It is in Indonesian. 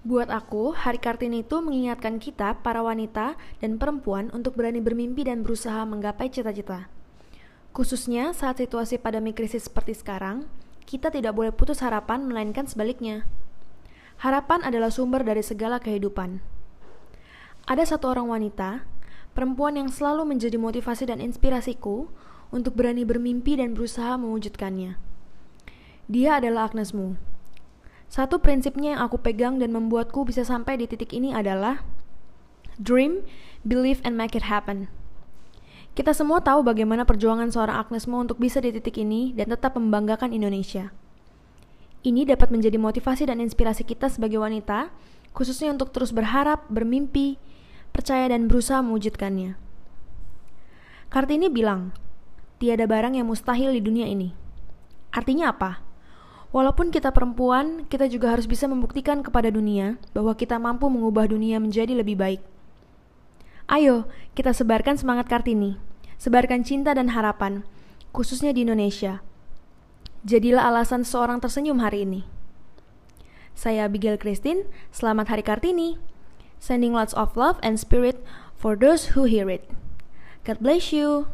Buat aku, Hari Kartini itu mengingatkan kita, para wanita dan perempuan, untuk berani bermimpi dan berusaha menggapai cita-cita. Khususnya saat situasi pandemi krisis seperti sekarang, kita tidak boleh putus harapan, melainkan sebaliknya. Harapan adalah sumber dari segala kehidupan. Ada satu orang wanita, perempuan yang selalu menjadi motivasi dan inspirasiku untuk berani bermimpi dan berusaha mewujudkannya. Dia adalah Agnes Mo satu prinsipnya yang aku pegang dan membuatku bisa sampai di titik ini adalah dream, believe, and make it happen. Kita semua tahu bagaimana perjuangan seorang Agnes Mo untuk bisa di titik ini dan tetap membanggakan Indonesia. Ini dapat menjadi motivasi dan inspirasi kita sebagai wanita, khususnya untuk terus berharap, bermimpi, percaya dan berusaha mewujudkannya. Kartini bilang, tiada barang yang mustahil di dunia ini. Artinya apa? Walaupun kita perempuan, kita juga harus bisa membuktikan kepada dunia bahwa kita mampu mengubah dunia menjadi lebih baik. Ayo, kita sebarkan semangat Kartini. Sebarkan cinta dan harapan, khususnya di Indonesia. Jadilah alasan seorang tersenyum hari ini. Saya Abigail Christine, selamat Hari Kartini. Sending lots of love and spirit for those who hear it. God bless you.